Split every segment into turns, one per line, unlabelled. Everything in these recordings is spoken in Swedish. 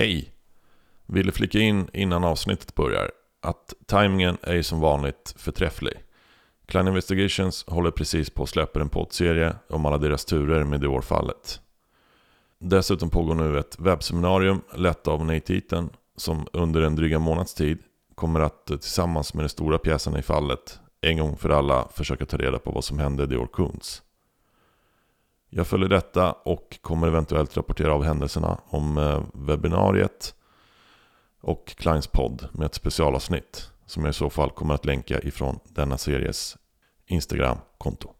Hej! Ville flika in innan avsnittet börjar att timingen är ju som vanligt förträfflig. Klein Investigations håller precis på att släppa en poddserie om alla deras turer med Dior-fallet. Dessutom pågår nu ett webbseminarium lett av Nate Eaton som under en dryga månads tid kommer att eh, tillsammans med de stora pjäserna i fallet en gång för alla försöka ta reda på vad som hände Dior Kunz. Jag följer detta och kommer eventuellt rapportera av händelserna om eh, webbinariet och Kleins podd med ett specialavsnitt som jag i så fall kommer att länka ifrån denna series Instagram-konto.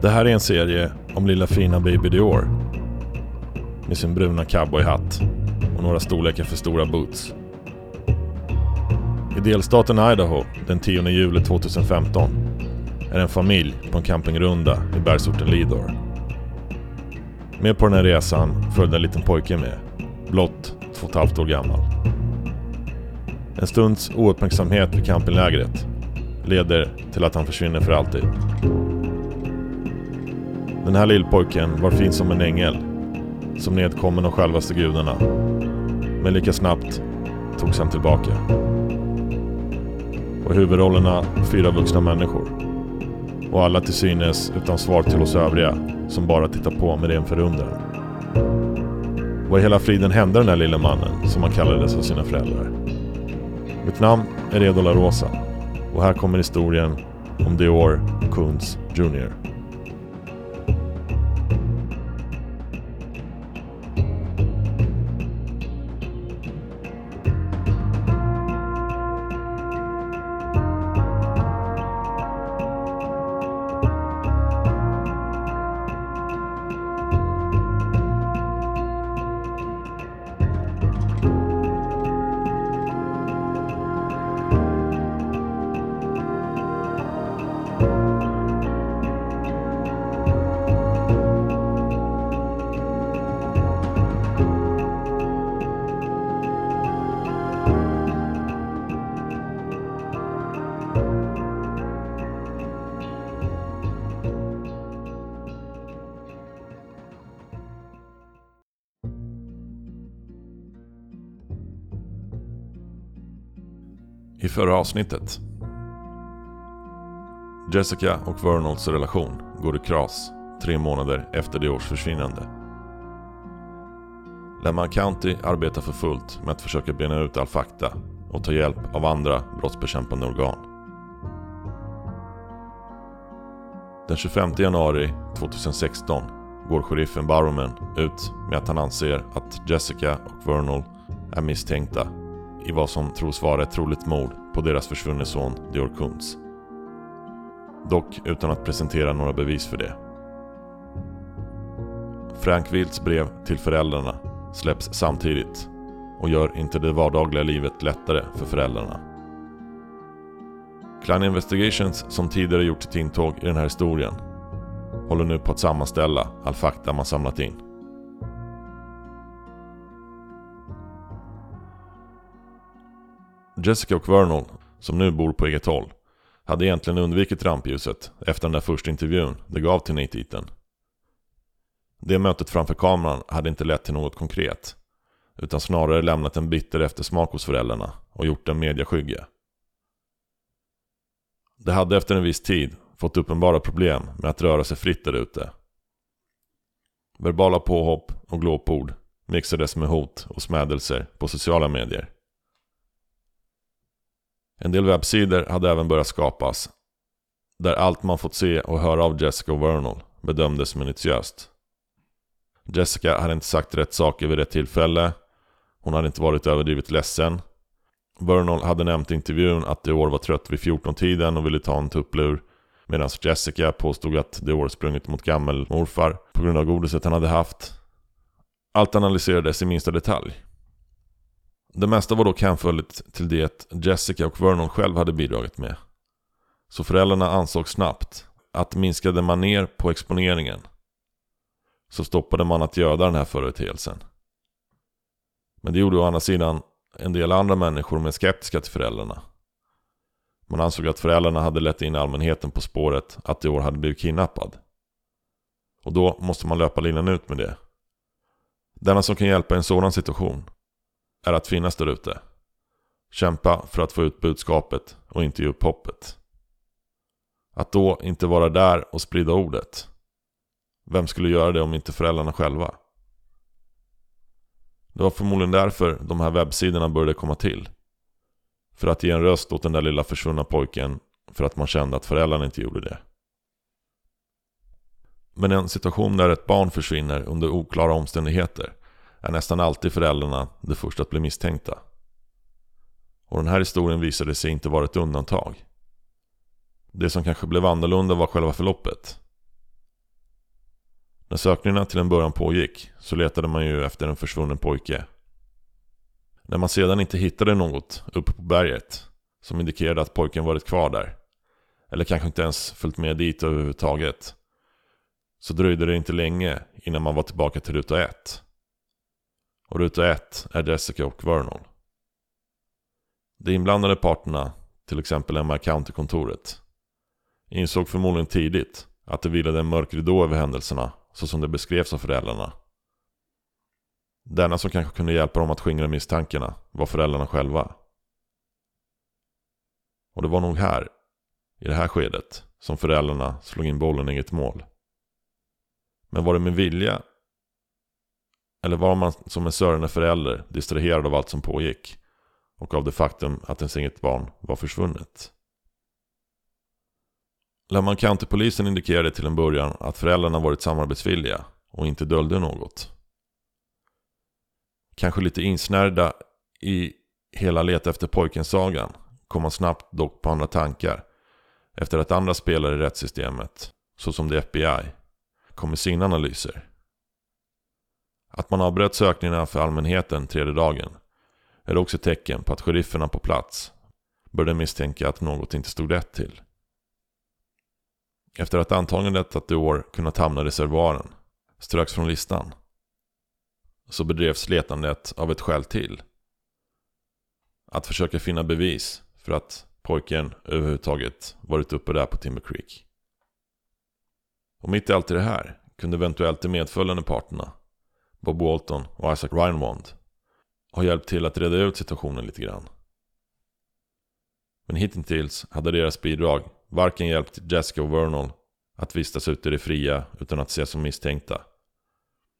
Det här är en serie om lilla fina Baby Dior med sin bruna cowboyhatt och några storlekar för stora boots. I delstaten Idaho den 10 juli 2015 är en familj på en campingrunda i bergsorten Lidor. Med på den här resan följde en liten pojke med, blott två och ett halvt år gammal. En stunds ouppmärksamhet vid campinglägret leder till att han försvinner för alltid. Den här lillpojken var fin som en ängel, som nedkommen av självaste gudarna. Men lika snabbt togs han tillbaka och huvudrollerna fyra vuxna människor. Och alla till synes utan svar till oss övriga som bara tittar på med ren förundran. Vad i hela friden hände den där lille mannen som han kallades av sina föräldrar? Mitt namn är Redo La Rosa och här kommer historien om Dior Kunz Jr. förra avsnittet. Jessica och Vernals relation går i kras tre månader efter det års försvinnande. Lemon County arbetar för fullt med att försöka bena ut all fakta och ta hjälp av andra brottsbekämpande organ. Den 25 januari 2016 går sheriffen Barrowman ut med att han anser att Jessica och Vernal är misstänkta i vad som tros vara ett troligt mord på deras försvunne son Dior Kunz. Dock utan att presentera några bevis för det. Frank Wilds brev till föräldrarna släpps samtidigt och gör inte det vardagliga livet lättare för föräldrarna. Klein Investigations, som tidigare gjort sitt intåg i den här historien, håller nu på att sammanställa all fakta man samlat in. Jessica och Vernal, som nu bor på eget håll, hade egentligen undvikit rampljuset efter den där första intervjun de gav till Nate Eaton. Det mötet framför kameran hade inte lett till något konkret, utan snarare lämnat en bitter eftersmak hos föräldrarna och gjort dem mediaskygga. De hade efter en viss tid fått uppenbara problem med att röra sig fritt där ute. Verbala påhopp och glåpord mixades med hot och smädelser på sociala medier. En del webbsidor hade även börjat skapas. Där allt man fått se och höra av Jessica och Vernal bedömdes minutiöst. Jessica hade inte sagt rätt saker vid rätt tillfälle. Hon hade inte varit överdrivet ledsen. Vernal hade nämnt i intervjun att Dior var trött vid 14-tiden och ville ta en tupplur. Medan Jessica påstod att Dior sprungit mot gammelmorfar på grund av godiset han hade haft. Allt analyserades i minsta detalj. Det mesta var dock hänförligt till det Jessica och Vernon själv hade bidragit med. Så föräldrarna ansåg snabbt att minskade man ner på exponeringen så stoppade man att göda den här företeelsen. Men det gjorde å andra sidan en del andra människor med skeptiska till föräldrarna. Man ansåg att föräldrarna hade lett in allmänheten på spåret att Dior hade blivit kidnappad. Och då måste man löpa linan ut med det. Denna som kan hjälpa i en sådan situation är att finnas där ute. Kämpa för att få ut budskapet och inte ge upp hoppet. Att då inte vara där och sprida ordet. Vem skulle göra det om inte föräldrarna själva? Det var förmodligen därför de här webbsidorna började komma till. För att ge en röst åt den där lilla försvunna pojken för att man kände att föräldrarna inte gjorde det. Men en situation där ett barn försvinner under oklara omständigheter är nästan alltid föräldrarna det första att bli misstänkta. Och den här historien visade sig inte vara ett undantag. Det som kanske blev annorlunda var själva förloppet. När sökningarna till en början pågick så letade man ju efter en försvunnen pojke. När man sedan inte hittade något uppe på berget som indikerade att pojken varit kvar där eller kanske inte ens följt med dit överhuvudtaget så dröjde det inte länge innan man var tillbaka till ruta 1. Och ruta 1 är Jessica och Vernon. De inblandade parterna, till exempel MI County-kontoret, insåg förmodligen tidigt att det vilade en mörk ridå över händelserna så som det beskrevs av föräldrarna. Denna som kanske kunde hjälpa dem att skingra misstankarna var föräldrarna själva. Och det var nog här, i det här skedet, som föräldrarna slog in bollen i ett mål. Men var det med vilja? Eller var man som en sörjande förälder distraherad av allt som pågick? Och av det faktum att ens eget barn var försvunnet? Laman County-polisen indikerade till en början att föräldrarna varit samarbetsvilliga och inte döljde något. Kanske lite insnärda i hela leta efter pojken-sagan kom man snabbt dock på andra tankar efter att andra spelare i rättssystemet, såsom det FBI, kom med sina analyser. Att man avbröt sökningarna för allmänheten tredje dagen är också ett tecken på att sherifferna på plats började misstänka att något inte stod rätt till. Efter att antagandet att Dior kunnat hamna i reservoaren ströks från listan så bedrevs letandet av ett skäl till. Att försöka finna bevis för att pojken överhuvudtaget varit uppe där på Timber Creek. Och mitt i allt det här kunde eventuellt de medföljande parterna, Bob Walton och Isaac Reinwand, Har hjälpt till att reda ut situationen lite grann. Men hittills hade deras bidrag varken hjälpt Jessica och Vernal att vistas ute i det fria utan att ses som misstänkta.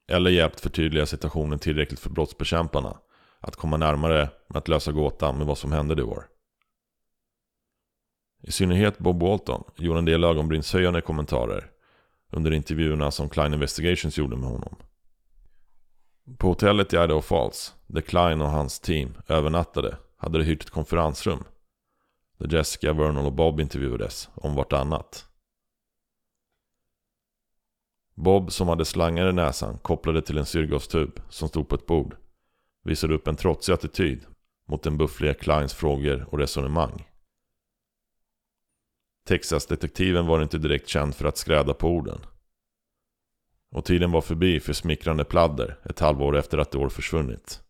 Eller hjälpt förtydliga situationen tillräckligt för brottsbekämparna att komma närmare med att lösa gåtan med vad som hände det år. I synnerhet Bob Walton gjorde en del ögonbrynshöjande kommentarer under intervjuerna som Klein Investigations gjorde med honom. På hotellet i Idaho Falls, där Klein och hans team övernattade, hade de hyrt ett konferensrum. Där Jessica, Vernon och Bob intervjuades om vartannat. Bob, som hade slangar i näsan kopplade till en syrgastub som stod på ett bord, visade upp en trotsig attityd mot den buffliga Kleins frågor och resonemang. Texas-detektiven var inte direkt känd för att skräda på orden. Och tiden var förbi för smickrande pladder ett halvår efter att det år försvunnit.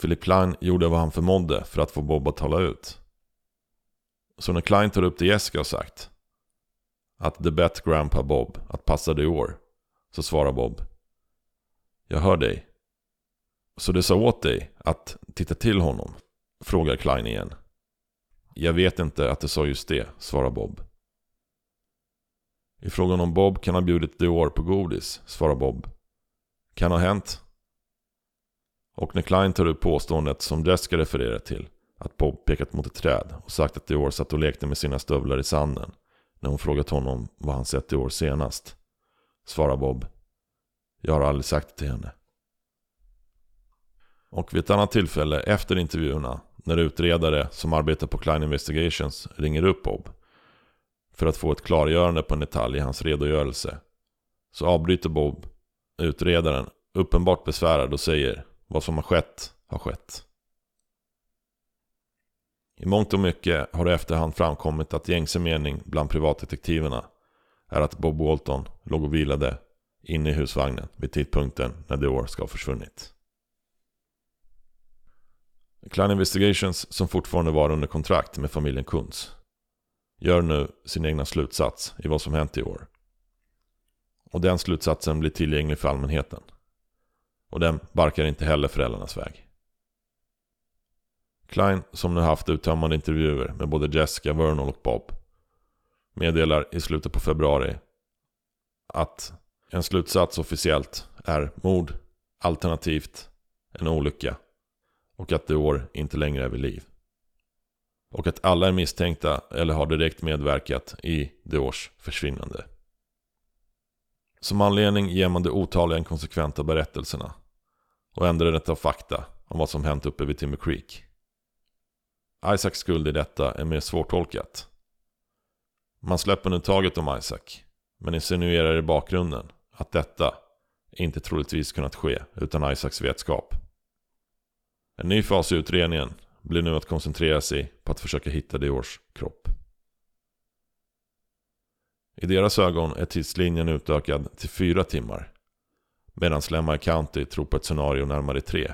Philip Klein gjorde vad han förmådde för att få Bob att tala ut. Så när Klein tar upp det Jessica har sagt att the bet grandpa Bob att passa dig i år, så svarar Bob Jag hör dig. Så det sa åt dig att titta till honom? Frågar Klein igen. Jag vet inte att det sa just det, svarar Bob. I frågan om Bob kan ha bjudit Dior på godis, svarar Bob. Kan ha hänt. Och när Klein tar upp påståendet som Jessica refererar till, att Bob pekat mot ett träd och sagt att Dior satt och lekte med sina stövlar i sanden, när hon frågat honom vad han sett Dior senast, svarar Bob. Jag har aldrig sagt det till henne. Och vid ett annat tillfälle efter intervjuerna när utredare som arbetar på Klein Investigations ringer upp Bob för att få ett klargörande på en detalj i hans redogörelse. Så avbryter Bob utredaren uppenbart besvärad och säger vad som har skett har skett. I mångt och mycket har det efterhand framkommit att gängse mening bland privatdetektiverna är att Bob Walton låg och vilade inne i husvagnen vid tidpunkten när Dior ska ha försvunnit. Klein Investigations, som fortfarande var under kontrakt med familjen Kunz, gör nu sin egna slutsats i vad som hänt i år. Och den slutsatsen blir tillgänglig för allmänheten. Och den barkar inte heller föräldrarnas väg. Klein, som nu haft uttömmande intervjuer med både Jessica, Vernon och Bob, meddelar i slutet på februari att en slutsats officiellt är mord alternativt en olycka och att Dior inte längre är vid liv. Och att alla är misstänkta eller har direkt medverkat i Diors försvinnande. Som anledning ger man de otaliga inkonsekventa berättelserna och ändrandet av fakta om vad som hänt uppe vid Timber Creek. Isaacs skuld i detta är mer svårtolkat. Man släpper nu taget om Isaac, men insinuerar i bakgrunden att detta inte troligtvis kunnat ske utan Isaacs vetskap. En ny fas i utredningen blir nu att koncentrera sig på att försöka hitta Diors kropp. I deras ögon är tidslinjen utökad till fyra timmar. Medan Lemar County tror på ett scenario närmare tre.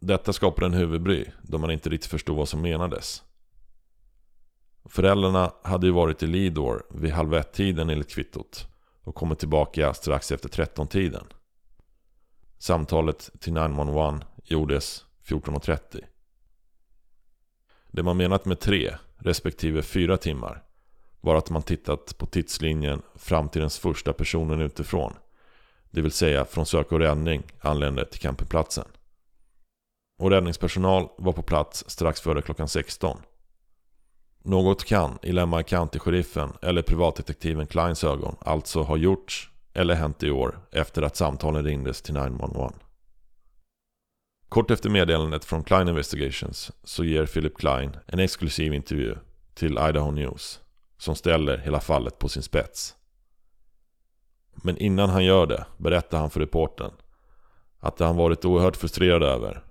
Detta skapar en huvudbry då man inte riktigt förstod vad som menades. Föräldrarna hade ju varit i Lidor vid halv ett-tiden enligt kvittot och kommit tillbaka strax efter 13-tiden. Samtalet till 911 gjordes 14.30. Det man menat med tre respektive fyra timmar var att man tittat på tidslinjen fram till den första personen utifrån. Det vill säga från sök och räddning anlände till campingplatsen. Och räddningspersonal var på plats strax före klockan 16. Något kan i Lemma County-sheriffen eller privatdetektiven Kleins ögon alltså ha gjorts eller hänt i år efter att samtalen ringdes till 911. Kort efter meddelandet från Klein Investigations så ger Philip Klein en exklusiv intervju till Idaho News som ställer hela fallet på sin spets. Men innan han gör det berättar han för reporten att det han varit oerhört frustrerad över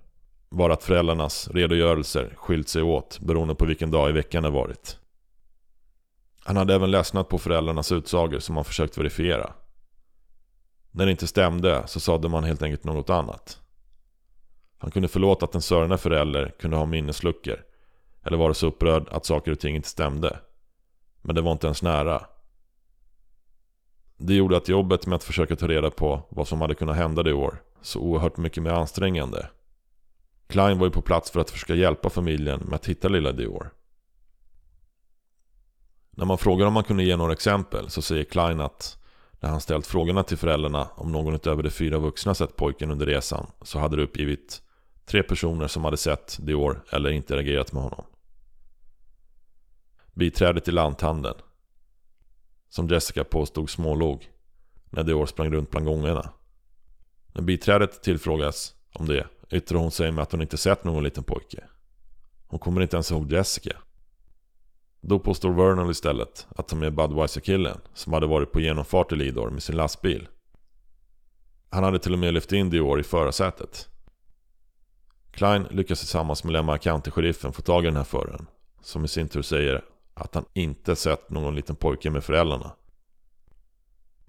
var att föräldrarnas redogörelser skilt sig åt beroende på vilken dag i veckan det varit. Han hade även ledsnat på föräldrarnas utsagor som han försökt verifiera. När det inte stämde så sade man helt enkelt något annat. Han kunde förlåta att en sörjande förälder kunde ha minnesluckor eller vara så upprörd att saker och ting inte stämde. Men det var inte ens nära. Det gjorde att jobbet med att försöka ta reda på vad som hade kunnat hända det år så oerhört mycket mer ansträngande Klein var ju på plats för att försöka hjälpa familjen med att hitta lilla Dior. När man frågar om man kunde ge några exempel så säger Klein att när han ställt frågorna till föräldrarna om någon utöver de fyra vuxna sett pojken under resan så hade det uppgivit tre personer som hade sett Dior eller interagerat med honom. Biträdet i lanthandeln som Jessica påstod smålog när Dior sprang runt bland gångerna. När biträdet tillfrågas om det yttrar hon sig med att hon inte sett någon liten pojke. Hon kommer inte ens ihåg Jessica. Då påstår Vernon istället att han är Budweiser-killen som hade varit på genomfart i Lidor med sin lastbil. Han hade till och med lyft in Dior i förarsätet. Klein lyckas tillsammans med Lemma County-sheriffen få tag i den här föraren. Som i sin tur säger att han inte sett någon liten pojke med föräldrarna.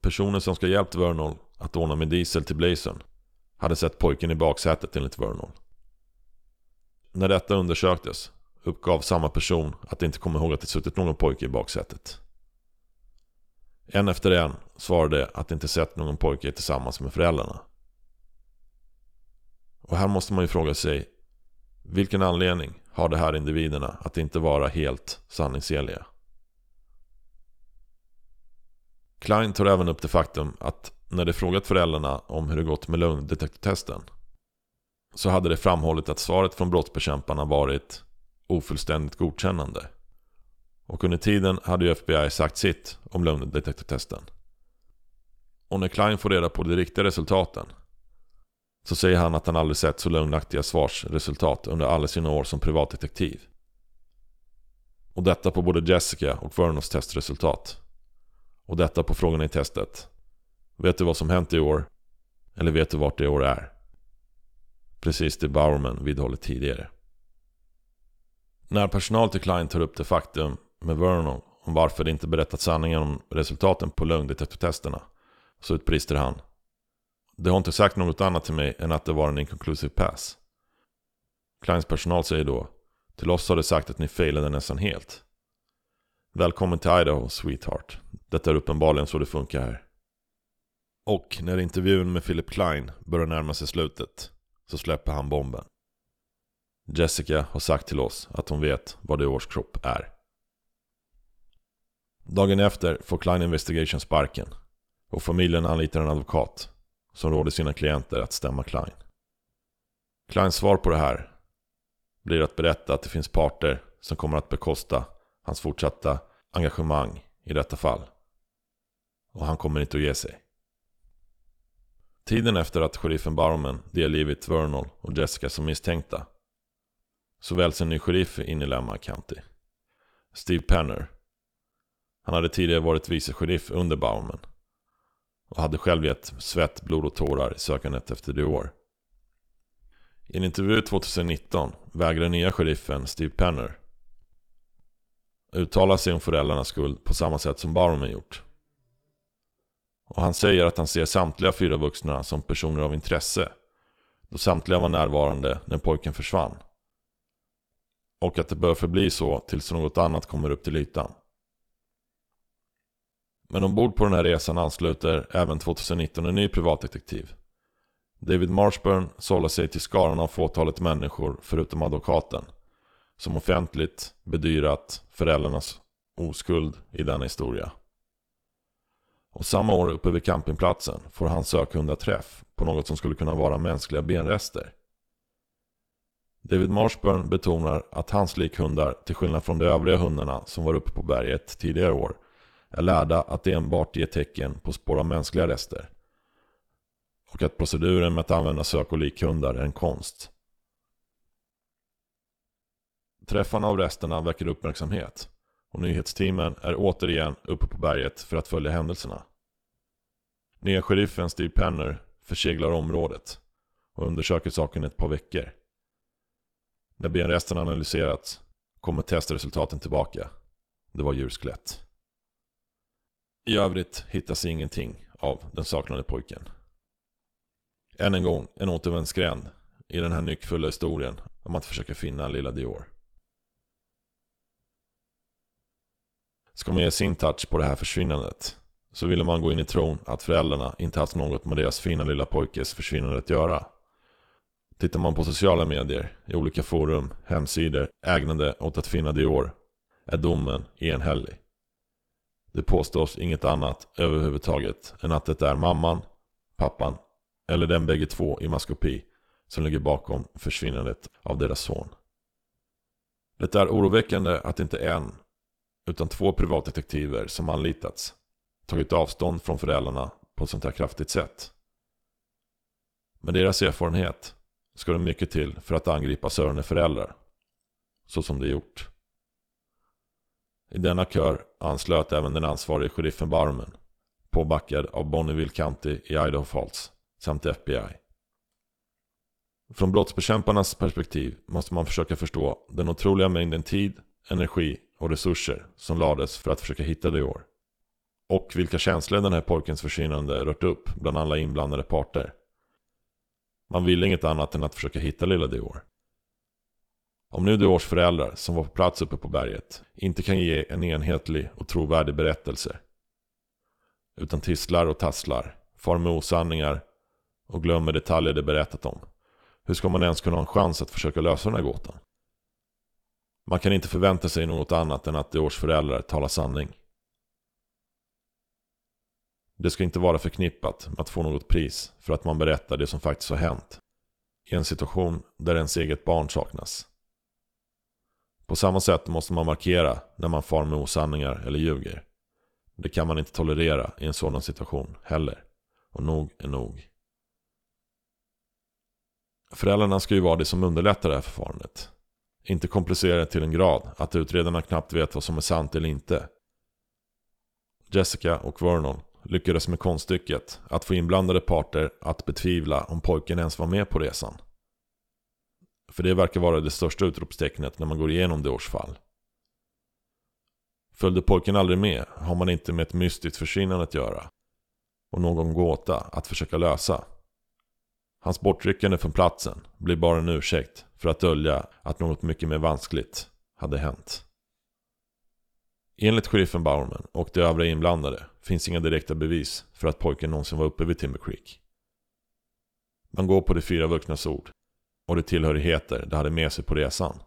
Personen som ska hjälpt Vernol att ordna med diesel till Blazern hade sett pojken i baksätet enligt Vernol. När detta undersöktes uppgav samma person att det inte kom ihåg att det suttit någon pojke i baksätet. En efter en svarade att de inte sett någon pojke tillsammans med föräldrarna. Och här måste man ju fråga sig vilken anledning har de här individerna att inte vara helt sanningsenliga? Klein tar även upp det faktum att när de frågat föräldrarna om hur det gått med lögndetektortesten så hade de framhållit att svaret från brottsbekämparna varit ofullständigt godkännande. Och under tiden hade ju FBI sagt sitt om lögndetektortesten. Och när Klein får reda på de riktiga resultaten så säger han att han aldrig sett så lögnaktiga svarsresultat under alla sina år som privatdetektiv. Och detta på både Jessica och Vernons testresultat. Och detta på frågan i testet. Vet du vad som hänt i år? Eller vet du vart det i år är? Precis det Bowerman vidhållit tidigare. När personal till Klein tar upp det faktum med Vernon om varför de inte berättat sanningen om resultaten på lögndetektortesterna så utbrister han. Det har inte sagt något annat till mig än att det var en inconclusive pass. Kleins personal säger då Till oss har det sagt att ni failade nästan helt. Välkommen till Idaho, sweetheart. Detta är uppenbarligen så det funkar här. Och när intervjun med Philip Klein börjar närma sig slutet så släpper han bomben. Jessica har sagt till oss att hon vet vad det årskropp är. Dagen efter får Klein Investigation sparken och familjen anlitar en advokat som råder sina klienter att stämma Klein. Kleins svar på det här blir att berätta att det finns parter som kommer att bekosta hans fortsatta engagemang i detta fall. Och han kommer inte att ge sig. Tiden efter att sheriffen Barman delgivit Vernal och Jessica som misstänkta så väljs en ny sheriff in i Lemma County. Steve Penner. Han hade tidigare varit vice sheriff under Bauman och hade själv gett svett, blod och tårar i sökandet efter Dior. I en intervju 2019 vägrar nya sheriffen Steve Penner uttala sig om föräldrarnas skuld på samma sätt som Barman gjort. Och han säger att han ser samtliga fyra vuxna som personer av intresse då samtliga var närvarande när pojken försvann. Och att det bör förbli så tills något annat kommer upp till ytan. Men ombord på den här resan ansluter även 2019 en ny privatdetektiv. David Marshburn sållar sig till skaran av fåtalet människor förutom advokaten. Som offentligt bedyrat föräldrarnas oskuld i denna historia. Och samma år uppe vid campingplatsen får han sökhundar träff på något som skulle kunna vara mänskliga benrester. David Marshburn betonar att hans likhundar, till skillnad från de övriga hundarna som var uppe på berget tidigare år, är lärda att enbart ge tecken på spår av mänskliga rester. Och att proceduren med att använda sök och likhundar är en konst. Träffarna av resterna väcker uppmärksamhet och nyhetsteamen är återigen uppe på berget för att följa händelserna. Nya sheriffen Steve Penner förseglar området och undersöker saken ett par veckor. När benresterna analyserats kommer testresultaten tillbaka. Det var djurskelett. I övrigt hittas ingenting av den saknade pojken. Än en gång en återvändsgränd i den här nyckfulla historien om att försöka finna lilla Dior. Ska man ge sin touch på det här försvinnandet så ville man gå in i tron att föräldrarna inte haft något med deras fina lilla pojkes försvinnande att göra. Tittar man på sociala medier, i olika forum, hemsidor, ägnade åt att finna Dior, är domen enhällig. Det påstås inget annat överhuvudtaget än att det är mamman, pappan eller den bägge två i maskopi som ligger bakom försvinnandet av deras son. Det är oroväckande att inte en, utan två privatdetektiver som anlitats tagit avstånd från föräldrarna på ett sånt här kraftigt sätt. Med deras erfarenhet ska det mycket till för att angripa sörande föräldrar. Så som det gjort. I denna kör anslöt även den ansvarige sheriffen Barmen. Påbackad av Bonneville County i Idaho Falls samt FBI. Från brottsbekämparnas perspektiv måste man försöka förstå den otroliga mängden tid, energi och resurser som lades för att försöka hitta Dior. Och vilka känslor den här pojkens försvinnande rört upp bland alla inblandade parter. Man ville inget annat än att försöka hitta lilla Dior. Om nu Diors föräldrar, som var på plats uppe på berget, inte kan ge en enhetlig och trovärdig berättelse. Utan tisslar och tasslar, far med osanningar och glömmer detaljer de berättat om. Hur ska man ens kunna ha en chans att försöka lösa den här gåtan? Man kan inte förvänta sig något annat än att de års föräldrar talar sanning. Det ska inte vara förknippat med att få något pris för att man berättar det som faktiskt har hänt. I en situation där ens eget barn saknas. På samma sätt måste man markera när man far med osanningar eller ljuger. Det kan man inte tolerera i en sådan situation heller. Och nog är nog. Föräldrarna ska ju vara det som underlättar det här förfarandet. Inte komplicera det till en grad att utredarna knappt vet vad som är sant eller inte. Jessica och Vernon lyckades med konststycket att få inblandade parter att betvivla om pojken ens var med på resan. För det verkar vara det största utropstecknet när man går igenom Diors fall. Följde pojken aldrig med har man inte med ett mystiskt försvinnande att göra. Och någon gåta att försöka lösa. Hans bortryckande från platsen blir bara en ursäkt för att dölja att något mycket mer vanskligt hade hänt. Enligt sheriffen Bowerman och de övriga inblandade finns inga direkta bevis för att pojken någonsin var uppe vid Timber Creek. Man går på de fyra vuxnas ord och de tillhörigheter de hade med sig på resan.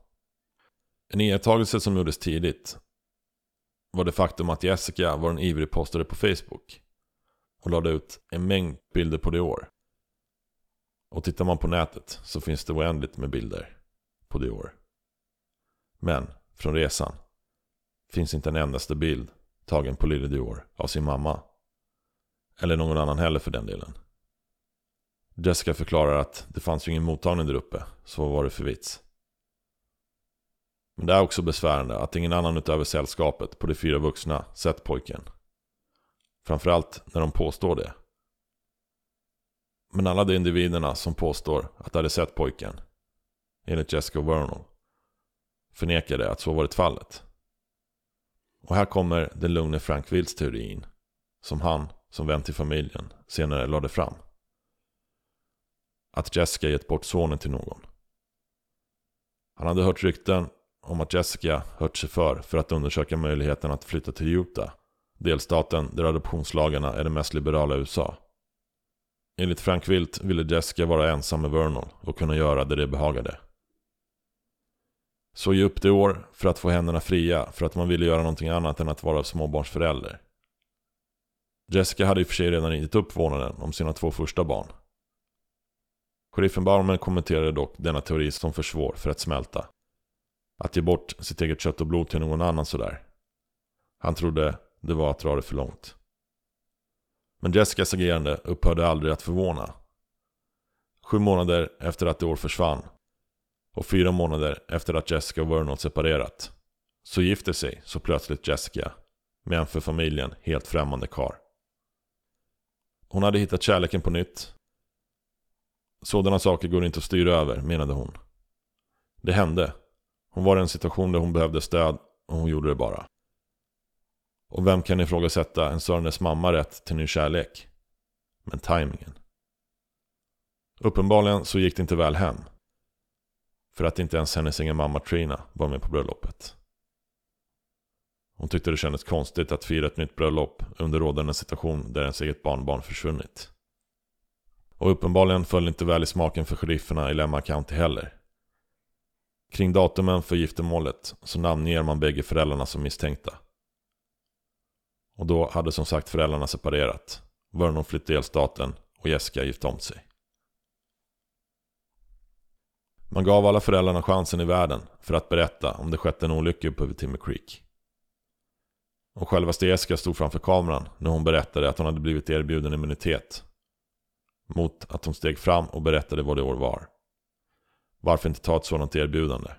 En iakttagelse som gjordes tidigt var det faktum att Jessica var en ivrig postare på Facebook och lade ut en mängd bilder på det år. Och tittar man på nätet så finns det oändligt med bilder på det år. Men från resan finns inte en endaste bild tagen på lille Dior av sin mamma. Eller någon annan heller för den delen. Jessica förklarar att det fanns ju ingen mottagning där uppe, så vad var det för vits? Men det är också besvärande att ingen annan utöver sällskapet på de fyra vuxna sett pojken. Framförallt när de påstår det. Men alla de individerna som påstår att de hade sett pojken, enligt Jessica Vernal, förnekade att så varit fallet. Och här kommer den lugne Frank Wills teorin, som han, som vän till familjen, senare lade fram. Att Jessica gett bort sonen till någon. Han hade hört rykten om att Jessica hört sig för för att undersöka möjligheten att flytta till Utah, delstaten där adoptionslagarna är det mest liberala i USA. Enligt Frank Wilt ville Jessica vara ensam med Vernon och kunna göra det det behagade. Så ge upp det år för att få händerna fria för att man ville göra någonting annat än att vara småbarnsförälder. Jessica hade i och för sig redan gett upp vårdnaden om sina två första barn. Sheriffen kommenterade dock denna teori som för svår för att smälta. Att ge bort sitt eget kött och blod till någon annan sådär. Han trodde det var att dra det för långt. Men Jessicas agerande upphörde aldrig att förvåna. Sju månader efter att det år försvann och fyra månader efter att Jessica och Vernon separerat så gifte sig så plötsligt Jessica med en för familjen helt främmande kar. Hon hade hittat kärleken på nytt. Sådana saker går inte att styra över, menade hon. Det hände. Hon var i en situation där hon behövde stöd och hon gjorde det bara. Och vem kan ifrågasätta en Sörnes mamma rätt till ny kärlek? Men tajmingen. Uppenbarligen så gick det inte väl hem. För att inte ens hennes egen mamma Trina var med på bröllopet. Hon tyckte det kändes konstigt att fira ett nytt bröllop under rådande situation där ens eget barnbarn försvunnit. Och uppenbarligen föll inte väl i smaken för sherifferna i Lemma County heller. Kring datumen för giftermålet så namnger man bägge föräldrarna som misstänkta. Och då hade som sagt föräldrarna separerat. Vernon flyttade delstaten och Jessica gift om sig. Man gav alla föräldrarna chansen i världen för att berätta om det skett en olycka uppe vid Timmer Creek. Och självaste Jessica stod framför kameran när hon berättade att hon hade blivit erbjuden immunitet. Mot att de steg fram och berättade vad det år var. Varför inte ta ett sådant erbjudande?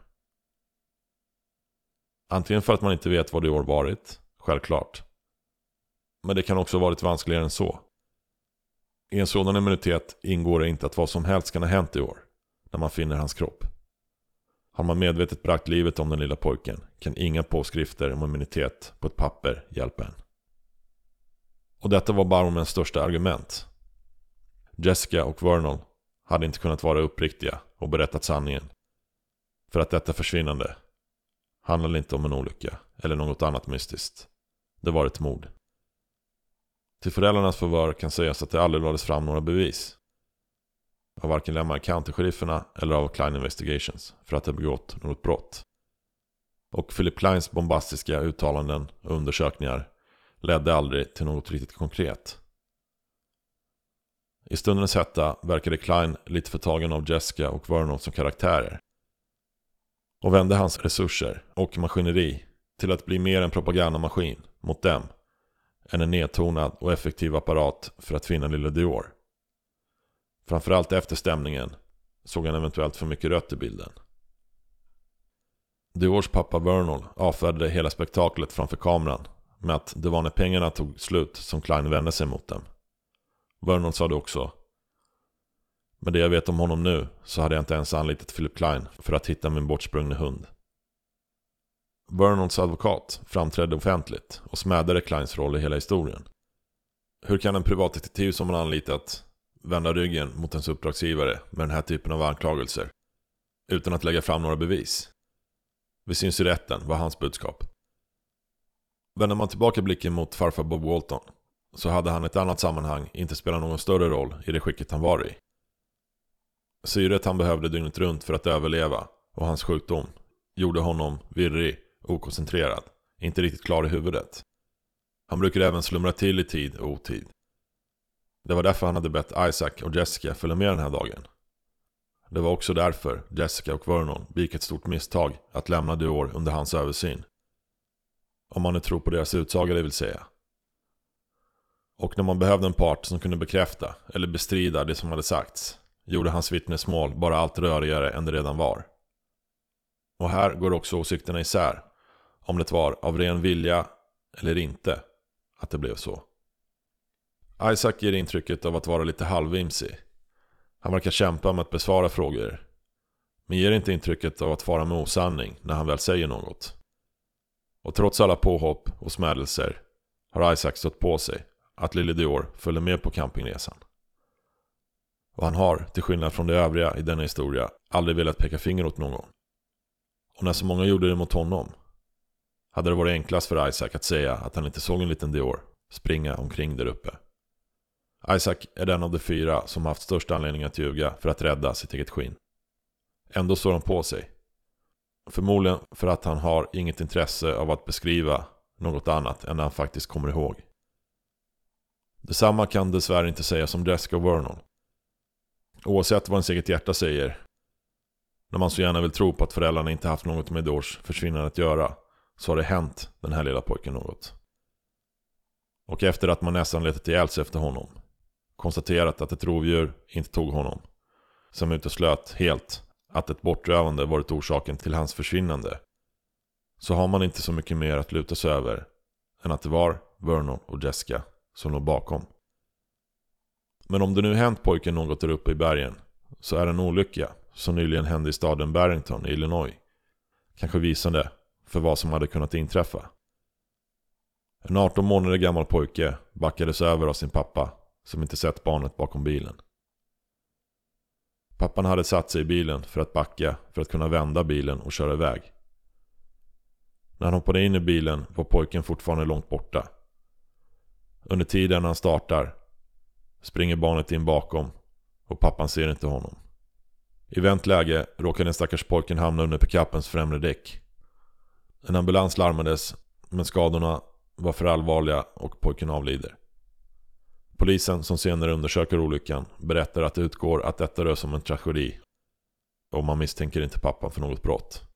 Antingen för att man inte vet vad det år varit, självklart. Men det kan också ha varit vanskligare än så. I en sådan immunitet ingår det inte att vad som helst kan ha hänt i år när man finner hans kropp. Har man medvetet bragt livet om den lilla pojken kan inga påskrifter om immunitet på ett papper hjälpa en. Och detta var Barrowmans största argument. Jessica och Vernon hade inte kunnat vara uppriktiga och berättat sanningen. För att detta försvinnande handlade inte om en olycka eller något annat mystiskt. Det var ett mord. Till föräldrarnas förvör kan sägas att det aldrig lades fram några bevis av varken Lemar County-sherifferna eller av Klein Investigations för att ha begått något brott. Och Philip Kleins bombastiska uttalanden och undersökningar ledde aldrig till något riktigt konkret. I stundens hetta verkade Klein lite förtagen av Jessica och Vernon som karaktärer. Och vände hans resurser och maskineri till att bli mer en propagandamaskin mot dem än en nedtonad och effektiv apparat för att finna lille Dior. Framförallt efter stämningen såg han eventuellt för mycket rött i bilden. Diors pappa Vernal avfärdade hela spektaklet framför kameran med att det var när pengarna tog slut som Klein vände sig mot dem. Vernon sa det också. Med det jag vet om honom nu så hade jag inte ens anlitat Philip Klein för att hitta min bortsprungne hund. Vernons advokat framträdde offentligt och smädade Kleins roll i hela historien. Hur kan en privatdetektiv som man anlitat vända ryggen mot ens uppdragsgivare med den här typen av anklagelser. Utan att lägga fram några bevis. Vi syns i rätten, var hans budskap. Vänder man tillbaka blicken mot farfar Bob Walton så hade han i ett annat sammanhang inte spelat någon större roll i det skicket han var i. Syret han behövde dygnet runt för att överleva och hans sjukdom gjorde honom virrig, okoncentrerad, inte riktigt klar i huvudet. Han brukade även slumra till i tid och otid. Det var därför han hade bett Isaac och Jessica följa med den här dagen. Det var också därför Jessica och Vernon begick ett stort misstag att lämna Duor under hans översyn. Om man nu tror på deras utsaga det vill säga. Och när man behövde en part som kunde bekräfta eller bestrida det som hade sagts gjorde hans vittnesmål bara allt rörigare än det redan var. Och här går också åsikterna isär om det var av ren vilja eller inte att det blev så. Isaac ger intrycket av att vara lite halvvimsig. Han verkar kämpa med att besvara frågor. Men ger inte intrycket av att fara med osanning när han väl säger något. Och trots alla påhopp och smädelser har Isaac stått på sig att lille Dior följer med på campingresan. Och han har, till skillnad från de övriga i denna historia, aldrig velat peka finger åt någon. Och när så många gjorde det mot honom hade det varit enklast för Isaac att säga att han inte såg en liten Dior springa omkring där uppe. Isaac är den av de fyra som haft störst anledning att ljuga för att rädda sitt eget skinn. Ändå står han på sig. Förmodligen för att han har inget intresse av att beskriva något annat än det han faktiskt kommer ihåg. Detsamma kan dessvärre inte sägas om Jessica Vernon. Oavsett vad ens eget hjärta säger, när man så gärna vill tro på att föräldrarna inte haft något med Dors försvinnande att göra, så har det hänt den här lilla pojken något. Och efter att man nästan letat ihjäl sig efter honom, konstaterat att ett rovdjur inte tog honom, som uteslöt helt att ett bortrövande varit orsaken till hans försvinnande, så har man inte så mycket mer att luta sig över än att det var Vernon och Jessica som låg bakom. Men om det nu hänt pojken något där uppe i bergen så är en olycka som nyligen hände i staden Barrington i Illinois kanske visande för vad som hade kunnat inträffa. En 18 månader gammal pojke backades över av sin pappa som inte sett barnet bakom bilen. Pappan hade satt sig i bilen för att backa för att kunna vända bilen och köra iväg. När han hoppade in i bilen var pojken fortfarande långt borta. Under tiden han startar springer barnet in bakom och pappan ser inte honom. I vänt läge råkar den stackars pojken hamna under pickupens främre däck. En ambulans larmades men skadorna var för allvarliga och pojken avlider. Polisen som senare undersöker olyckan berättar att det utgår att detta rör sig om en tragedi. Och man misstänker inte pappan för något brott.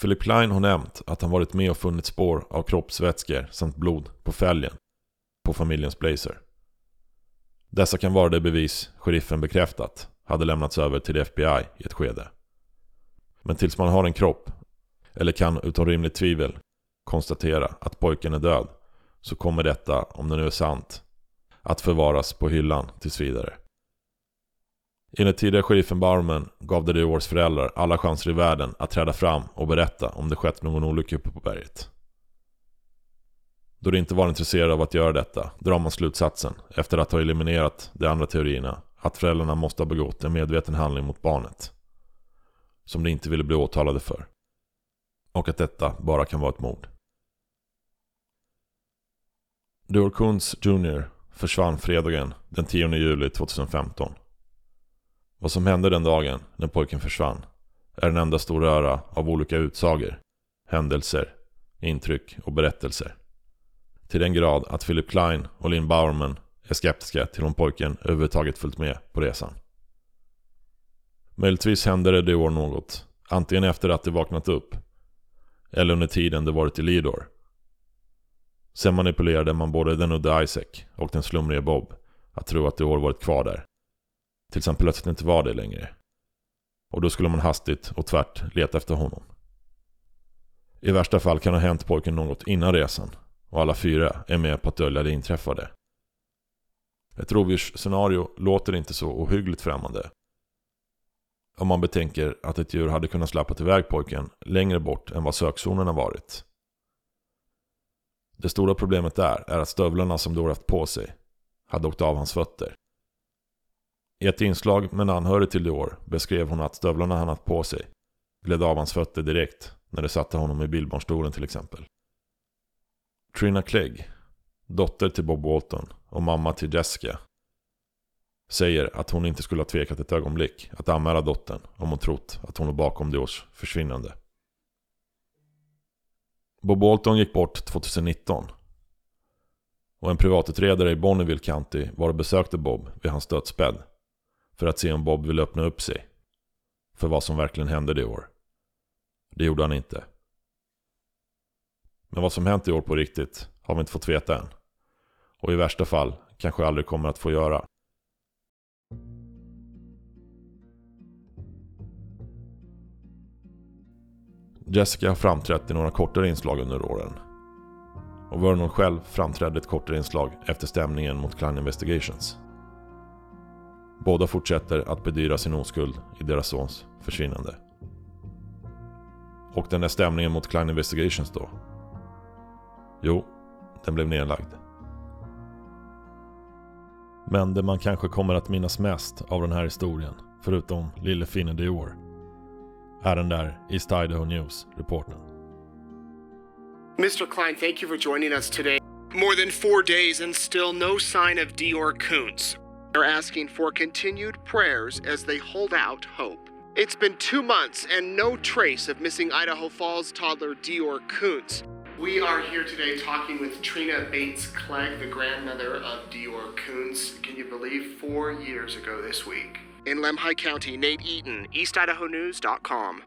Philip Klein har nämnt att han varit med och funnit spår av kroppsvätskor samt blod på fälgen på familjens blazer. Dessa kan vara det bevis sheriffen bekräftat hade lämnats över till FBI i ett skede. Men tills man har en kropp, eller kan utan rimligt tvivel konstatera att pojken är död, så kommer detta, om det nu är sant, att förvaras på hyllan tills vidare. Enligt tidigare sheriffen Barman gav det års föräldrar alla chanser i världen att träda fram och berätta om det skett någon olycka uppe på berget. Då de inte var intresserade av att göra detta drar man slutsatsen, efter att ha eliminerat de andra teorierna, att föräldrarna måste ha begått en medveten handling mot barnet. Som de inte ville bli åtalade för. Och att detta bara kan vara ett mord. Duor Kunz Jr försvann fredagen den 10 juli 2015. Vad som hände den dagen när pojken försvann är en enda stor röra av olika utsagor, händelser, intryck och berättelser. Till den grad att Philip Klein och Lynn Bowerman är skeptiska till om pojken överhuvudtaget följt med på resan. Möjligtvis hände det det år något, antingen efter att de vaknat upp eller under tiden de varit i Lidor. Sen manipulerade man både den udde Isaac och den slumrige Bob att tro att det år varit kvar där. Tills han plötsligt inte var det längre. Och då skulle man hastigt och tvärt leta efter honom. I värsta fall kan ha hänt pojken något innan resan och alla fyra är med på att dölja det inträffade. Ett rovdjursscenario låter inte så ohyggligt främmande. Om man betänker att ett djur hade kunnat släppa iväg pojken längre bort än vad sökzonen har varit. Det stora problemet där är att stövlarna som Dora haft på sig hade åkt av hans fötter. I ett inslag med en anhörig till Dior beskrev hon att stövlarna han haft på sig gled av hans fötter direkt när det satte honom i bilbarnstolen till exempel. Trina Clegg, dotter till Bob Walton och mamma till Jessica, säger att hon inte skulle ha tvekat ett ögonblick att anmäla dottern om hon trott att hon låg bakom Diors försvinnande. Bob Walton gick bort 2019 och en privatutredare i Bonneville County var och besökte Bob vid hans dödsbädd för att se om Bob ville öppna upp sig för vad som verkligen hände det år. Det gjorde han inte. Men vad som hänt i år på riktigt har vi inte fått veta än. Och i värsta fall kanske aldrig kommer att få göra. Jessica har framträtt i några kortare inslag under åren. Och Vernon själv framträdde ett kortare inslag efter stämningen mot Klein Investigations. Båda fortsätter att bedyra sin oskuld i deras sons försvinnande. Och den där stämningen mot Klein Investigations då? Jo, den blev nedlagd. Men det man kanske kommer att minnas mest av den här historien, förutom lille Finne Dior, är den där East Idaho News-reporten.
Mr. Klein, thank you for joining us today. More than four days and still no sign of Dior Koontz. They're asking for continued prayers as they hold out hope. It's been two months and no trace of missing Idaho Falls toddler Dior Kuntz. We are here today talking with Trina Bates Clegg, the grandmother of Dior Kuntz. Can you believe four years ago this week? In Lemhi County, Nate Eaton, EastIdahoNews.com.